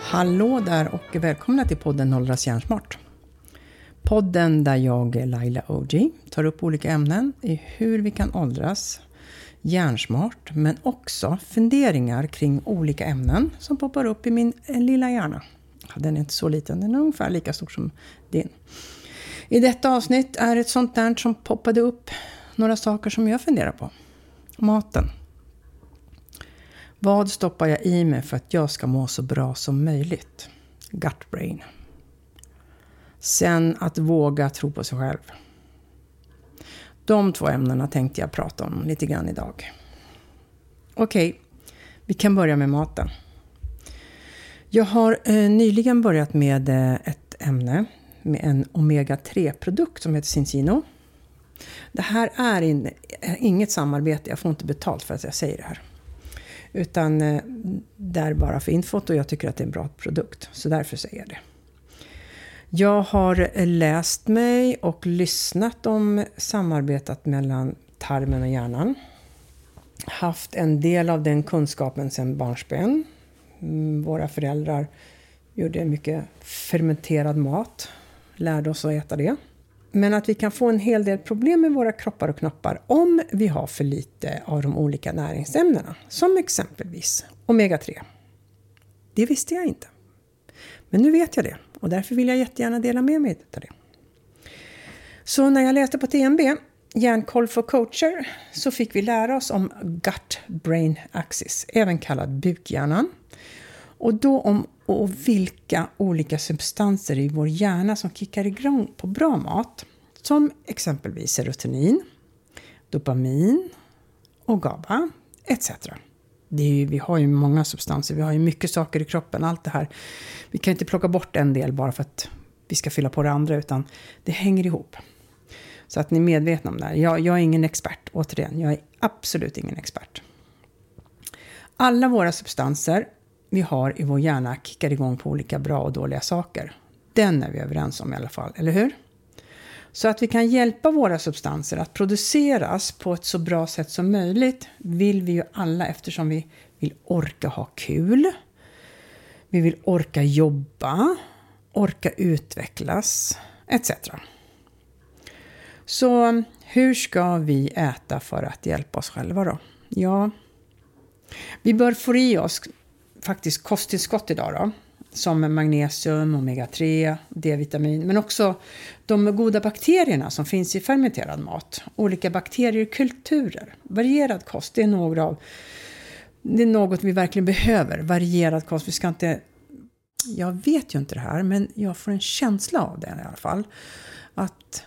Hallå där och välkomna till podden Åldras hjärnsmart. Podden där jag, Laila Oji, tar upp olika ämnen i hur vi kan åldras hjärnsmart, men också funderingar kring olika ämnen som poppar upp i min lilla hjärna. Den är inte så liten, den är ungefär lika stor som din. I detta avsnitt är ett sånt där som poppade upp några saker som jag funderar på. Maten. Vad stoppar jag i mig för att jag ska må så bra som möjligt? Gut brain. Sen att våga tro på sig själv. De två ämnena tänkte jag prata om lite grann idag. Okej, okay, vi kan börja med maten. Jag har eh, nyligen börjat med eh, ett ämne med en omega-3-produkt som heter Cincino. Det här är in, eh, inget samarbete, jag får inte betalt för att jag säger det här. Utan eh, det är bara för infot och jag tycker att det är en bra produkt. Så därför säger jag det. Jag har läst mig och lyssnat om samarbetet mellan tarmen och hjärnan. Haft en del av den kunskapen sedan barnsben. Mm, våra föräldrar gjorde mycket fermenterad mat. Lärde oss att äta det. Men att vi kan få en hel del problem med våra kroppar och knoppar om vi har för lite av de olika näringsämnena. Som exempelvis omega-3. Det visste jag inte. Men nu vet jag det och därför vill jag jättegärna dela med mig av det. Så när jag läste på TNB, Hjärnkoll för coacher, så fick vi lära oss om gut-brain axis, även kallad bukhjärnan. Och då om och vilka olika substanser i vår hjärna som kickar igång på bra mat. Som exempelvis serotonin, dopamin och GABA etc. Det är ju, vi har ju många substanser, vi har ju mycket saker i kroppen, allt det här. Vi kan inte plocka bort en del bara för att vi ska fylla på det andra, utan det hänger ihop. Så att ni är medvetna om det här. Jag, jag är ingen expert, återigen, jag är absolut ingen expert. Alla våra substanser vi har i vår hjärna kickar igång på olika bra och dåliga saker. Den är vi överens om i alla fall, eller hur? Så att vi kan hjälpa våra substanser att produceras på ett så bra sätt som möjligt vill vi ju alla eftersom vi vill orka ha kul. Vi vill orka jobba, orka utvecklas, etc. Så hur ska vi äta för att hjälpa oss själva då? Ja, vi bör få i oss faktiskt kosttillskott idag då. Som magnesium, omega-3, D-vitamin. Men också de goda bakterierna som finns i fermenterad mat. Olika bakteriekulturer. Varierad kost, det är några av det är något vi verkligen behöver. Varierad kost. Vi ska inte... Jag vet ju inte det här, men jag får en känsla av det i alla fall. Att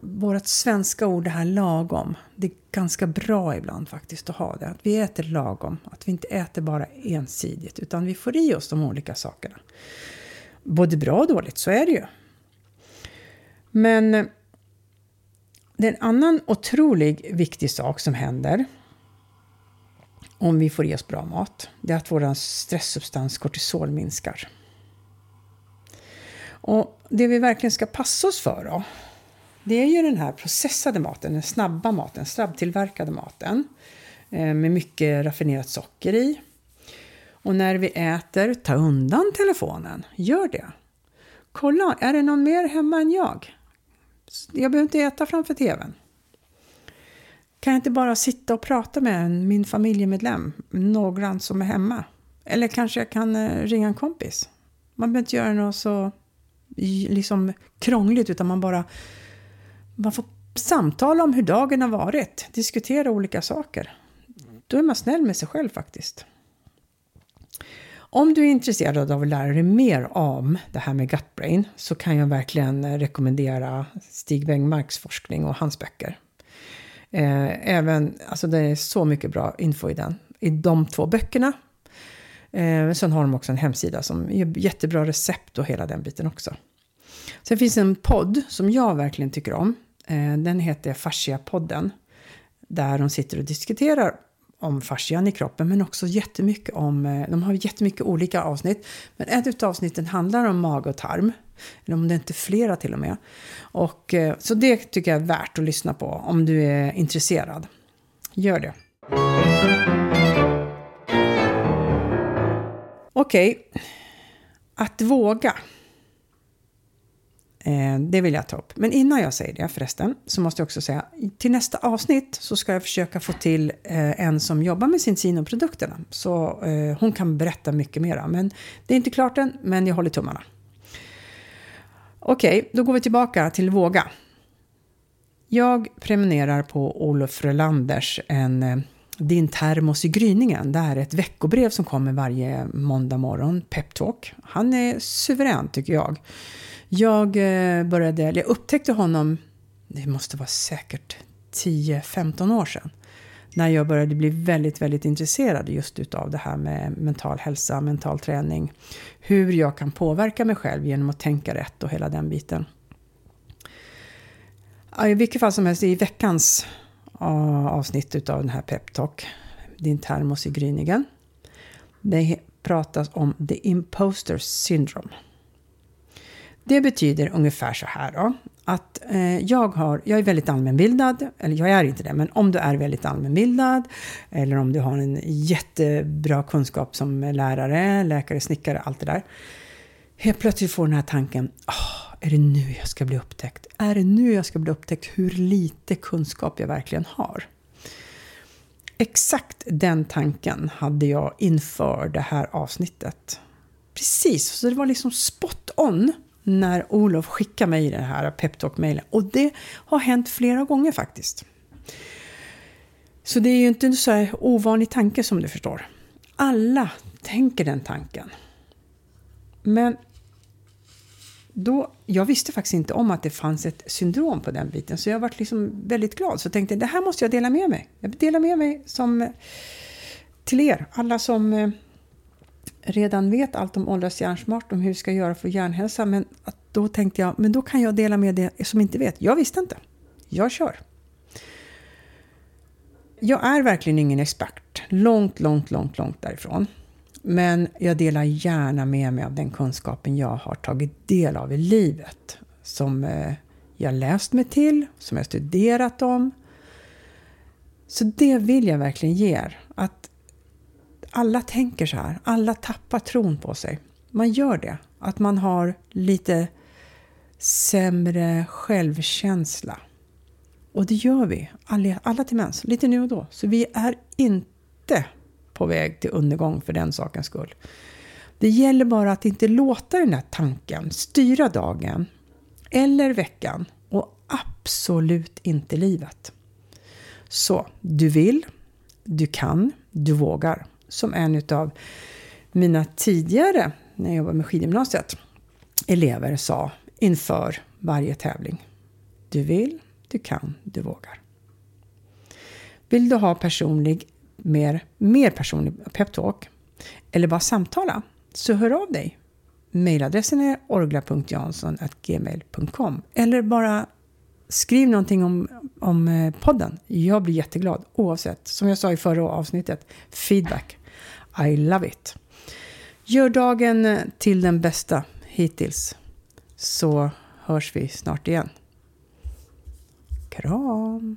vårt svenska ord, det här lagom, det är ganska bra ibland faktiskt att ha det. Att vi äter lagom, att vi inte äter bara ensidigt, utan vi får i oss de olika sakerna. Både bra och dåligt, så är det ju. Men eh, det är en annan otrolig viktig sak som händer om vi får i oss bra mat. Det är att vår stresssubstans kortisol minskar. Och det vi verkligen ska passa oss för då, det är ju den här processade maten, den snabba maten, snabbtillverkade maten. Eh, med mycket raffinerat socker i. Och när vi äter, ta undan telefonen. Gör det. Kolla, är det någon mer hemma än jag? Jag behöver inte äta framför tvn. Kan jag inte bara sitta och prata med min familjemedlem, någon som är hemma? Eller kanske jag kan eh, ringa en kompis? Man behöver inte göra något så liksom krångligt, utan man bara man får samtala om hur dagen har varit, diskutera olika saker. Då är man snäll med sig själv faktiskt. Om du är intresserad av att lära dig mer om det här med gut brain så kan jag verkligen rekommendera Stig Wengmarks forskning och hans böcker. Eh, även, alltså det är så mycket bra info i den, i de två böckerna. Eh, sen har de också en hemsida som ger jättebra recept och hela den biten också. Sen finns en podd som jag verkligen tycker om Eh, den heter Fasciapodden. Där de sitter och diskuterar om fascian i kroppen men också jättemycket om, eh, de har jättemycket olika avsnitt. Men ett av avsnitten handlar om mage och tarm. Eller om det inte är flera till och med. Och, eh, så det tycker jag är värt att lyssna på om du är intresserad. Gör det. Okej, okay. att våga. Eh, det vill jag ta upp. Men innan jag säger det förresten så måste jag också säga till nästa avsnitt så ska jag försöka få till eh, en som jobbar med Cincino-produkterna. Så eh, hon kan berätta mycket mera. Men det är inte klart än, men jag håller tummarna. Okej, okay, då går vi tillbaka till Våga. Jag prenumererar på Olof Relanders en eh, din termos i gryningen. Det är ett veckobrev som kommer varje måndag morgon, Peptalk. Han är suverän tycker jag. Jag eh, började, jag upptäckte honom, det måste vara säkert 10-15 år sedan. När jag började bli väldigt, väldigt intresserad just utav det här med mental hälsa, mental träning. Hur jag kan påverka mig själv genom att tänka rätt och hela den biten. I vilket fall som helst, i veckans avsnitt utav den här peptalk, din termos i gryningen. Det pratas om the imposter syndrome. Det betyder ungefär så här då. Att eh, jag, har, jag är väldigt allmänbildad, eller jag är inte det, men om du är väldigt allmänbildad eller om du har en jättebra kunskap som lärare, läkare, snickare, allt det där. Helt plötsligt får den här tanken, oh, är det nu jag ska bli upptäckt? Är det nu jag ska bli upptäckt hur lite kunskap jag verkligen har? Exakt den tanken hade jag inför det här avsnittet. Precis, så det var liksom spot on när Olof skickar mig den här peptalk mejlen Och det har hänt flera gånger faktiskt. Så det är ju inte en så här ovanlig tanke som du förstår. Alla tänker den tanken. Men då, jag visste faktiskt inte om att det fanns ett syndrom på den biten, så jag var liksom väldigt glad. Så jag tänkte, det här måste jag dela med mig. Jag delar med mig som, till er, alla som eh, redan vet allt om åldras hjärnsmart, om hur vi ska göra för hjärnhälsa. Men då tänkte jag, men då kan jag dela med det som inte vet. Jag visste inte. Jag kör. Jag är verkligen ingen expert. Långt, långt, långt, långt därifrån. Men jag delar gärna med mig av den kunskapen jag har tagit del av i livet. Som eh, jag läst mig till, som jag studerat om. Så det vill jag verkligen ge er. Att alla tänker så här. Alla tappar tron på sig. Man gör det. Att man har lite sämre självkänsla. Och det gör vi, alla, alla till mens, lite nu och då. Så vi är inte på väg till undergång för den sakens skull. Det gäller bara att inte låta den här tanken styra dagen eller veckan och absolut inte livet. Så du vill, du kan, du vågar. Som en av mina tidigare, när jag jobbade med skidgymnasiet, elever sa inför varje tävling. Du vill, du kan, du vågar. Vill du ha personlig, mer, mer personlig peptalk eller bara samtala så hör av dig. Mailadressen är orgla.jansson.gmail.com eller bara skriv någonting om, om eh, podden. Jag blir jätteglad oavsett. Som jag sa i förra avsnittet, feedback. I love it. Gör dagen eh, till den bästa hittills så hörs vi snart igen. Kram!